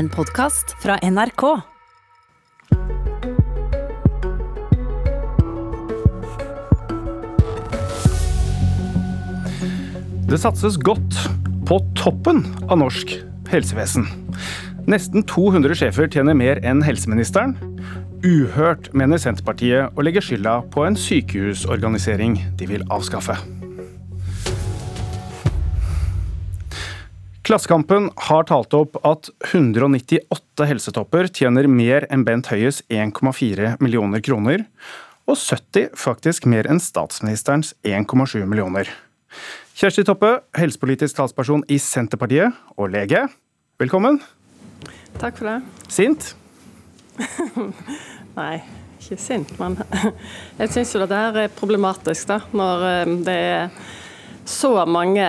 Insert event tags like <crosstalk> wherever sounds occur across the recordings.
En podkast fra NRK. Det satses godt på toppen av norsk helsevesen. Nesten 200 sjefer tjener mer enn helseministeren. Uhørt, mener Senterpartiet å legge skylda på en sykehusorganisering de vil avskaffe. Klassekampen har talt opp at 198 helsetopper tjener mer enn Bent Høies 1,4 millioner kroner, og 70 faktisk mer enn statsministerens 1,7 millioner. Kjersti Toppe, helsepolitisk talsperson i Senterpartiet og lege. Velkommen. Takk for det. Sint? <laughs> Nei, ikke sint, men <laughs> jeg syns jo det der er problematisk, da. Når eh, det er så mange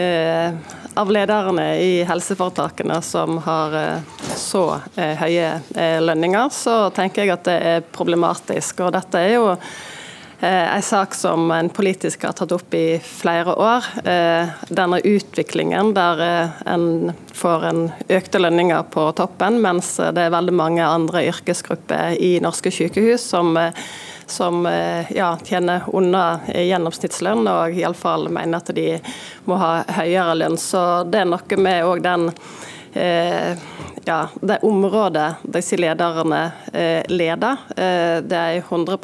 eh, av lederne i helseforetakene som har eh, så eh, høye eh, lønninger, så tenker jeg at det er problematisk. Og dette er jo en sak som en politisk har tatt opp i flere år. Denne utviklingen der en får en økte lønninger på toppen, mens det er veldig mange andre yrkesgrupper i norske sykehus som som eh, ja, tjener under gjennomsnittslønn, og iallfall mener at de må ha høyere lønn. Så det er noe med òg den eh, ja, det området disse lederne eh, leder. Eh, det er 100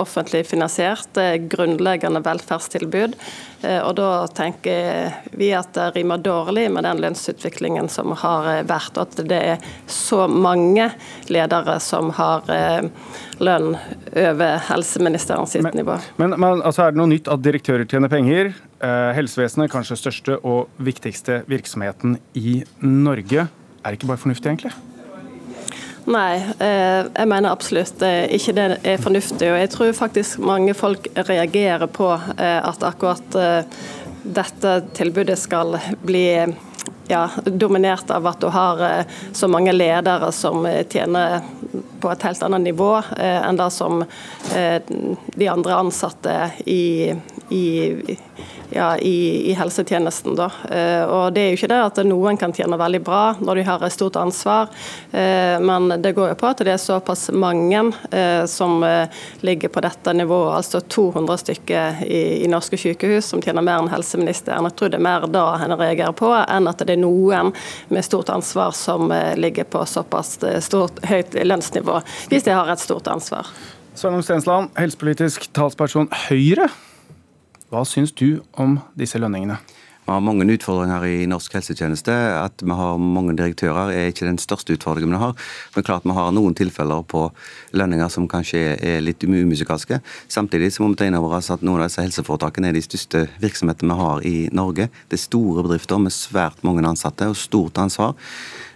offentlig finansiert, det er grunnleggende velferdstilbud. Eh, og Da tenker vi at det rimer dårlig med den lønnsutviklingen som har eh, vært. At det er så mange ledere som har eh, lønn over helseministeren sitt Men- nivå. Men, men altså, er det noe nytt at direktører tjener penger? Eh, helsevesenet, kanskje største og viktigste virksomheten i Norge. Er det ikke bare fornuftig, egentlig? Nei, eh, jeg mener absolutt eh, ikke det er fornuftig. Og jeg tror faktisk mange folk reagerer på eh, at akkurat dette tilbudet skal bli ja, dominert av at du har så mange ledere som tjener på et helt annet nivå enn det som de andre ansatte i, i ja, i, i helsetjenesten. Da. Eh, og det er jo ikke det at noen kan tjene veldig bra når de har et stort ansvar, eh, men det går jo på at det er såpass mange eh, som ligger på dette nivået, altså 200 stykker i, i norske sykehus som tjener mer enn helseministeren. Jeg tror det er mer da en reagerer på, enn at det er noen med stort ansvar som ligger på såpass stort, høyt lønnsnivå, hvis de har et stort ansvar. Sveinung Stensland, helsepolitisk talsperson Høyre. Hva syns du om disse lønningene? Vi har mange utfordringer i norsk helsetjeneste. At vi har mange direktører er ikke den største utfordringen vi har. Men klart vi har noen tilfeller på lønninger som kanskje er litt umusikalske. Samtidig så må vi ta inn over oss at noen av disse helseforetakene er de største virksomhetene vi har i Norge. Det er store bedrifter med svært mange ansatte og stort ansvar.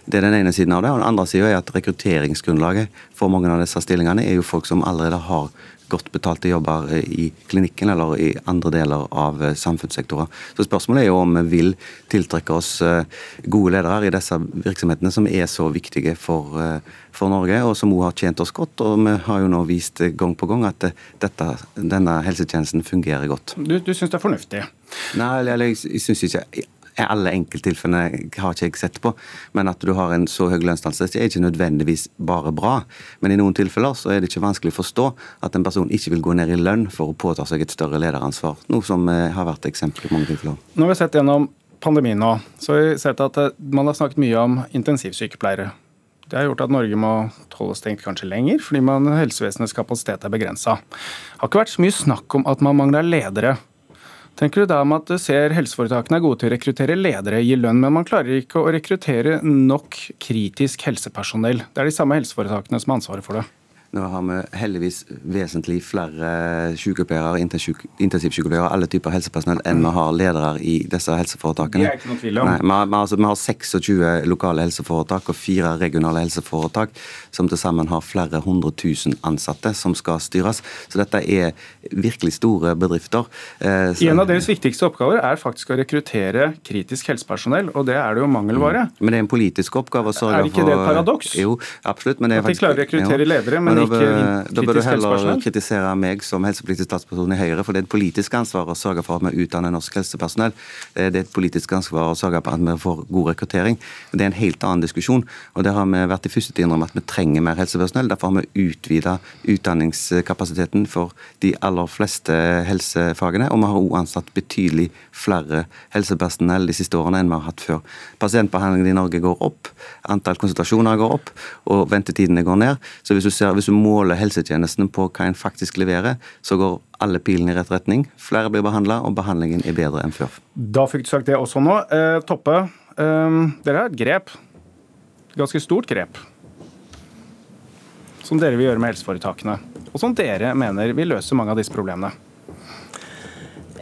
Det er den ene siden av det. Og den andre siden er at rekrutteringsgrunnlaget for mange av disse stillingene er jo folk som allerede har godt betalte jobber eh, i klinikken eller i andre deler av eh, samfunnssektorer. Så spørsmålet er jo om vi vil tiltrekke oss eh, gode ledere i disse virksomhetene som er så viktige for, for Norge, og som også har tjent oss godt. Og vi har jo nå vist gang på gang at dette, denne helsetjenesten fungerer godt. Du, du syns det er fornuftig? Nei, eller jeg, jeg syns ikke alle enkelttilfellene har ikke jeg sett på, men at du har en så høy lønnsdannelse er ikke nødvendigvis bare bra. Men i noen tilfeller så er det ikke vanskelig å forstå at en person ikke vil gå ned i lønn for å påta seg et større lederansvar, noe som eh, har vært eksempel i mange tilfeller. Nå har vi sett gjennom pandemien nå, så har vi sett at eh, man har snakket mye om intensivsykepleiere. Det har gjort at Norge må holde stengt kanskje lenger, fordi man, helsevesenets kapasitet er begrensa. Det har ikke vært så mye snakk om at man mangler ledere. Tenker du da om at du ser helseforetakene er gode til å rekruttere ledere, gi lønn, men man klarer ikke å rekruttere nok kritisk helsepersonell? Det er de samme helseforetakene som har ansvaret for det. Nå har vi heldigvis vesentlig flere sykepleiere, intensiv- intensivsykepleiere, alle typer helsepersonell, enn vi har ledere i disse helseforetakene. Det er ikke noe tvil om. Nei, vi, har, altså, vi har 26 lokale helseforetak og fire regionale helseforetak, som til sammen har flere hundre tusen ansatte som skal styres. Så dette er virkelig store bedrifter. Eh, så- En av deres viktigste oppgaver er faktisk å rekruttere kritisk helsepersonell, og det er det jo mangelvare. Men det er en politisk oppgave å sørge for Er ikke det et paradoks? Jo, absolutt. Men det er At de faktisk- klarer å rekruttere ledere, men men ikke da bør du heller kritisere meg som helsepolitisk statsperson i Høyre, for det er et politisk ansvar å sørge for at vi utdanner norsk helsepersonell. Eh, Det er et politisk ansvar å sørge for at vi får god rekruttering. Det er en helt annen diskusjon, og der har vi vært de første til å innrømme at vi trenger mer helsepersonell. Derfor har vi utvida utdanningskapasiteten for de aller fleste helsefagene, og vi har også ansatt betydelig flere helsepersonell de siste årene enn vi har hatt før. Pasientbehandlingen i Norge går opp, antall konsultasjoner går opp, og ventetidene går ned. Så hvis du, ser, hvis du måler helsetjenestene på hva en faktisk leverer, så går alle pilene i rett retning. Flere blir behandla, og behandlingen er bedre enn før. Da fikk du sagt det også nå. Eh, Toppe, eh, dere har et grep. Ganske stort grep. Som dere vil gjøre med helseforetakene. Og som dere mener vil løse mange av disse problemene.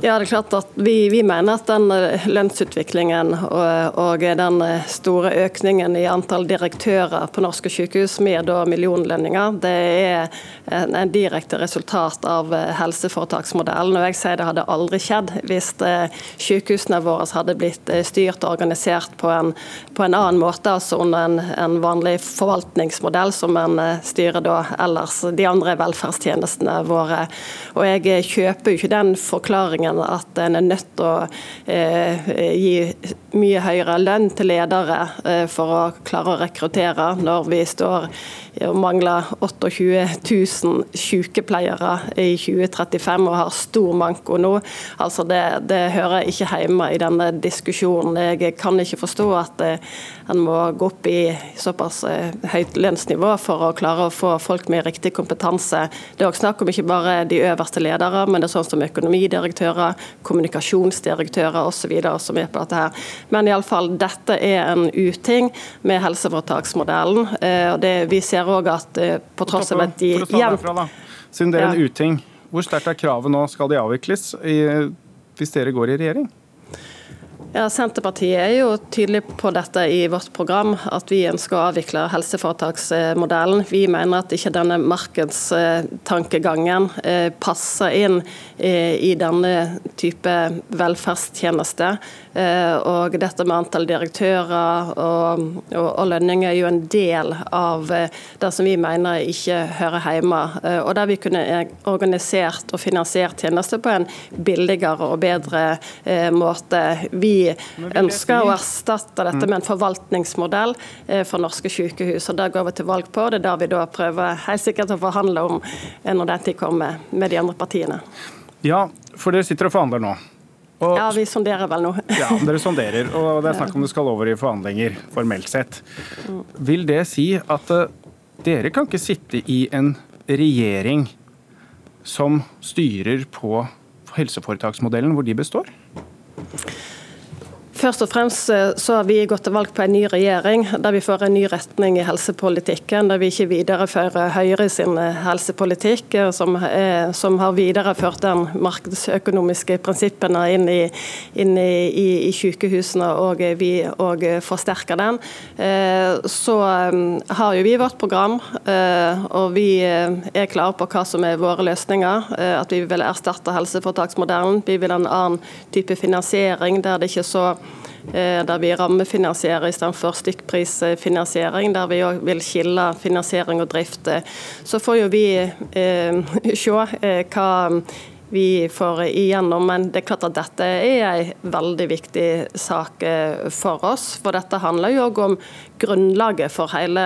Ja, det er klart at vi, vi mener at den eh, lønnsutviklingen og, og, den eh, store økningen i antall direktører på norske sykehus med millionlønninger, det er en, en direkte resultat av eh, helseforetaksmodellen. Og jeg sier det hadde aldri skjedd hvis sykehusene våre hadde blitt styrt og organisert på en, på en annen måte, altså under en, en, vanlig forvaltningsmodell som en styrer da ellers de andre velferdstjenestene våre. Og jeg kjøper jo ikke den forklaringen at en er nødt til å eh, gi mye høyere lønn til ledere eh, for å klare å rekruttere, når vi står mangler 28 000 sykepleiere i 2035 og har stor manko nå. Altså det, det hører ikke hjemme i denne diskusjonen. Jeg kan ikke forstå at eh, en må gå opp i såpass eh, høyt lønnsnivå for å klare å få folk med riktig kompetanse. Det er også snakk om ikke bare de øverste ledere, men det er sånn som økonomidirektører, kommunikasjonsdirektører osv. som er på dette her. Men iallfall, dette er en uting med helseforetaksmodellen. Eh, og det, vi ser òg at eh, på tross av at de derfra. Siden det er en uting, hvor sterkt er kravet nå? Skal de avvikles i, hvis dere går i regjering? Ja, Senterpartiet er jo tydelig på dette i vårt program, at vi ønsker å avvikle helseforetaksmodellen. Vi mener at ikke denne markedstankegangen eh, passer inn eh, i denne type velferdstjeneste. Eh, og dette med antall direktører og, og, og lønninger er jo en del av det som vi mener ikke hører hjemme. Og der vi kunne organisert og finansiert tjenester på en billigere og bedre måte. Vi ønsker å erstatte dette med en forvaltningsmodell eh, for norske sykehus. og Det går vi til valg på. Det er det vi da prøver helt sikkert å forhandle om eh, når den tid kommer med de andre partiene. Ja, for dere sitter og forhandler nå. Og, ja, vi sonderer vel nå. ja, dere <laughs> sonderer, og det er snakk om det skal over i forhandlinger, formelt sett. Vil det si at uh, dere kan ikke sitte i en regjering som styrer på helseforetaksmodellen hvor de består? Først og fremst eh, så har vi gått til valg på en ny regjering, der vi får en ny retning i helsepolitikken. Der vi ikke viderefører Høyre sin eh, helsepolitikk, eh, som, er, som har videreført den markedsøkonomiske prinsippene inn i, inn i, i, i sykehusene, og vi og forsterker den. Så har jo vi vårt program, og vi er klare på hva som er våre løsninger. At vi vil erstatte helseforetaksmodellen. Vi vil ha en annen type finansiering der det ikke er så der vi rammefinansierer istedenfor stykkprisfinansiering, der vi vil skille finansiering og drift. Så får jo vi eh, <laughs> se eh, hva vi får igjennom, men det er klart at dette er en veldig viktig sak for oss. For dette handler jo òg om grunnlaget for hele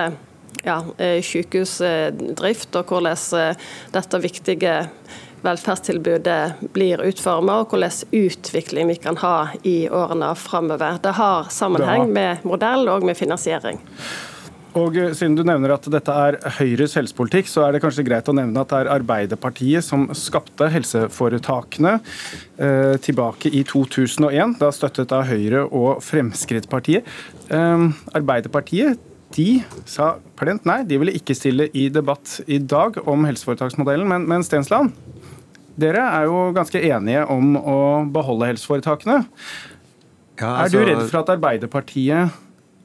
ja, sykehusdrift, og hvordan dette viktige velferdstilbudet blir utforma, og hvilken utvikling vi kan ha i årene framover. Det har sammenheng med modell og med finansiering. Og eh, Siden du nevner at dette er Høyres helsepolitikk, så er det kanskje greit å nevne at det er Arbeiderpartiet som skapte helseforetakene eh, tilbake i 2001, da støttet av Høyre og Fremskrittspartiet. Eh, Arbeiderpartiet de sa plent nei, de ville ikke stille i debatt i dag om helseforetaksmodellen. Men, men Stensland, dere er jo ganske enige om å beholde helseforetakene. Ja, altså, er du altså- redd for at Arbeiderpartiet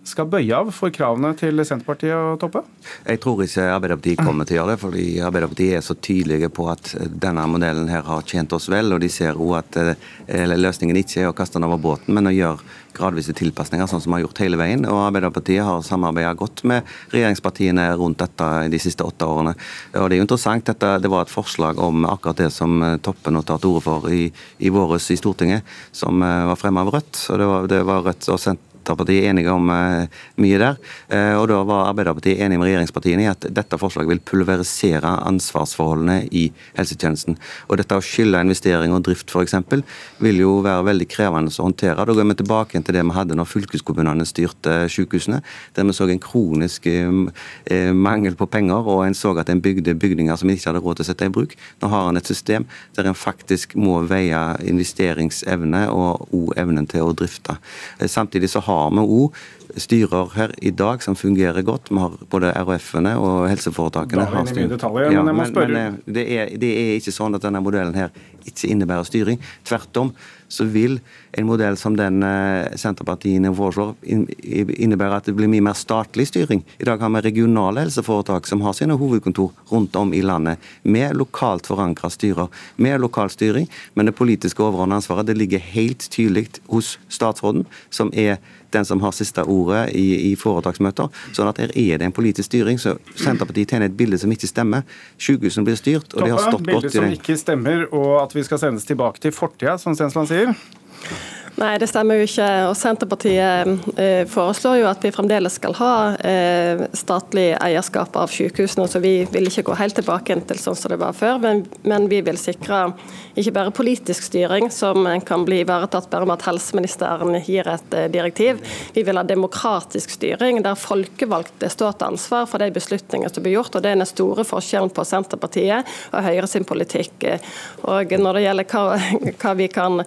skal bøye av for kravene til Senterpartiet og Toppe? Jeg tror ikke Arbeiderpartiet kommer til å gjøre det, fordi Arbeiderpartiet er så tydelige på at denne modellen her har tjent oss vel, og de ser òg at eh, løsningen ikke er å kaste den over båten, men å gjøre gradvise tilpasninger, sånn som vi har gjort hele veien. Og Arbeiderpartiet har samarbeidet godt med regjeringspartiene rundt dette de siste åtte årene. Og Det er jo interessant, dette, det var et forslag om akkurat det som Toppe nå tar til orde for i, i våres i Stortinget, som eh, var fremmet av Rødt. og Det var, det var Rødt og sendt Senterpartiet enige om uh, mye der. Uh, og Da var Arbeiderpartiet enig med regjeringspartiene i at dette forslaget vil pulverisere ansvarsforholdene i helsetjenesten. Og Dette å skille investering og drift f.eks. vil jo være veldig krevende å håndtere. Da går vi tilbake til det vi hadde når fylkeskommunene styrte sykehusene, der vi så en kronisk mangel på penger, og en så at en bygde bygninger som en ikke hadde råd til å sette i bruk. Nå har en et system der en faktisk må veie investeringsevne og evnen til å drifte. Samtidig så har òg styrer her i dag som fungerer godt. Vi har både RHF-ene og helseforetakene. Da er vi i detaljer, ja, men jeg må spørre. Men, men det, er, det, er, ikke sånn at denne modellen her ikke innebærer styring. Tvert om så vil en modell som den Senterpartiene Senterpartiet foreslår, innebære at det blir mye mer statlig styring. I dag har vi regionale helseforetak som har sine hovedkontor rundt om i landet, med lokalt forankra styrer, med lokal styring. Men det politiske overordnede ansvaret det ligger helt tydelig hos statsråden, som er den som har siste ordet i, i foretaksmøter. sånn at her er det en politisk styring. så Senterpartiet tegner et bilde som ikke stemmer. Sykehusene blir styrt, og Toppe, de har stått godt i det. Bildet som ikke stemmer, og at vi skal sendes tilbake til fortida, som Stensland sier? Nei, det stemmer jo ikke. Og Senterpartiet eh, foreslår jo at vi fremdeles skal ha eh, statlig eierskap av sykehusene. Så vi vil ikke gå helt tilbake til sånn som det var før, men, vi vil sikre ikke bare politisk styring, som kan bli ivaretatt bare med at helseministeren gir et eh, direktiv. Vi vil ha demokratisk styring, der folkevalgte står til ansvar for de beslutninger som blir gjort. og Det er den store forskjellen på Senterpartiet og Høyre sin politikk. Og Når det gjelder hva, hva vi kan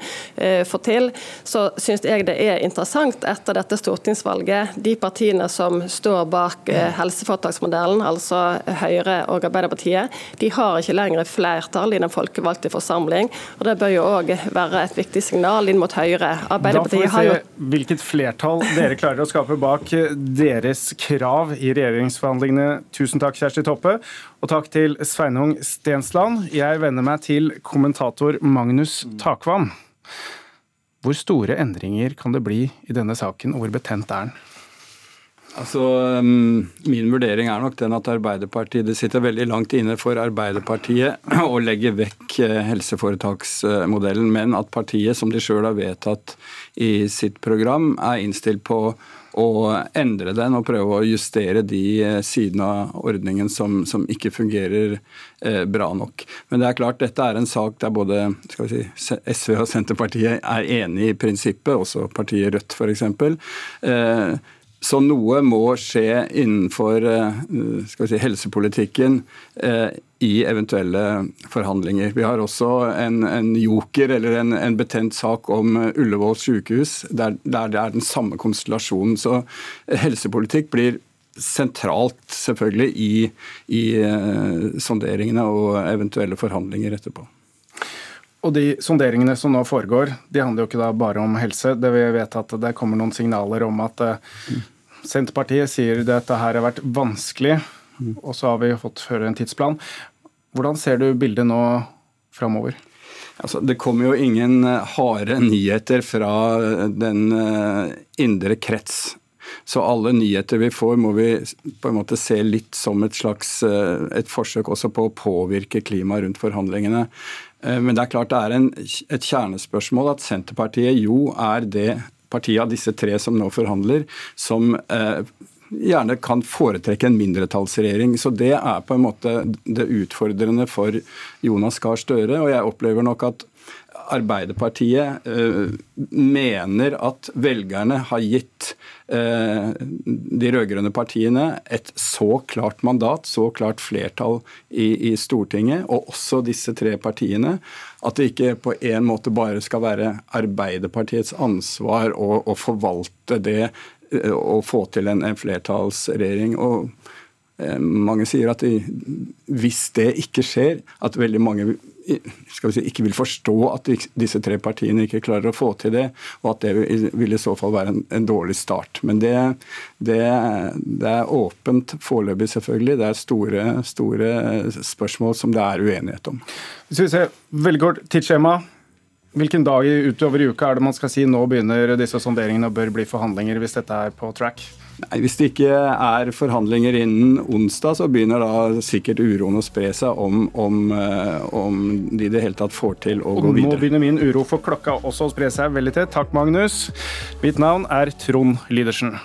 få til, så syns jeg det er interessant etter dette stortingsvalget. De partiene som står bak eh, helseforetaksmodellen, altså Høyre og Arbeiderpartiet, de har ikke lenger flertall i den folkevalgte forsamling. og Det bør jo òg være et viktig signal inn mot Høyre. Arbeiderpartiet se jo... hvilket flertall dere klarer å skape bak deres krav i regjeringsforhandlingene. Tusen takk, Kjersti Toppe. Og takk til Sveinung Stensland. Jeg vender meg til kommentator Magnus Takvam. Hvor store endringer kan det bli i denne saken, og hvor betent er den? Altså, um, Min vurdering er nok den at Arbeiderpartiet det sitter veldig langt inne for Arbeiderpartiet <clears throat> å legge vekk eh, helseforetaksmodellen, men at partiet, som de sjøl har vedtatt i sitt program, er innstilt på å endre den og prøve å justere de eh, sidene av ordningen som, som ikke fungerer eh, bra nok. Men det er klart, dette er en sak der både si, SV og Senterpartiet er enig i prinsippet, også partiet Rødt f.eks. Eh, så noe må skje innenfor eh, si, helsepolitikken eh, i eventuelle forhandlinger. Vi har også en, en joker, eller en, en, betent sak om Ullevål sykehus, der, der, det er den samme konstellasjonen. Så helsepolitikk blir sentralt selvfølgelig i, i sonderingene og eventuelle forhandlinger etterpå. Og De sonderingene som nå foregår, de handler jo ikke bare om helse. Det Vi vet at det kommer noen signaler om at mm. Senterpartiet sier dette her har vært vanskelig, og så har vi fått høre en tidsplan. Hvordan ser du bildet nå framover? Altså, det kommer jo ingen eh, harde nyheter fra den indre krets. Så alle nyheter vi får, må vi på en måte se litt som et slags et forsøk også på å påvirke klimaet rundt forhandlingene. Eh, men det er klart det er en, et kjernespørsmål at Senterpartiet jo er det partiet av disse tre som nå forhandler, som eh, gjerne kan foretrekke en mindretallsregjering. Så det er på en måte det utfordrende for Jonas Gahr Støre. Og jeg opplever nok at Arbeiderpartiet uh, mener at velgerne har gitt uh, de rød-grønne partiene et så klart mandat, så klart flertall i, i, Stortinget, og også disse tre partiene, at det ikke på en måte bare skal være Arbeiderpartiets ansvar å, å forvalte det og eh, få til en, en flertallsregjering. Og mange sier at de, hvis det ikke skjer, at veldig mange skal vi si, ikke vil forstå at disse tre partiene ikke klarer å få til det, og at det vil i så fall være en, en dårlig start. Men det, det, det er åpent foreløpig, selvfølgelig. Det er store, store spørsmål som det er uenighet om. Hvis vi ser veldig kort tidsskjema. Hvilken dag utover i uka er det man skal si nå begynner disse sonderingene og bør bli forhandlinger, hvis dette er på track? Nei, Hvis det ikke er forhandlinger innen onsdag, så begynner da sikkert uroen å spre seg om, om, eh, om de i det hele tatt får til å og gå videre. Nå begynner min uro for klokka også å spre seg veldig tett. Takk, Magnus. Mitt navn er Trond Lydersen.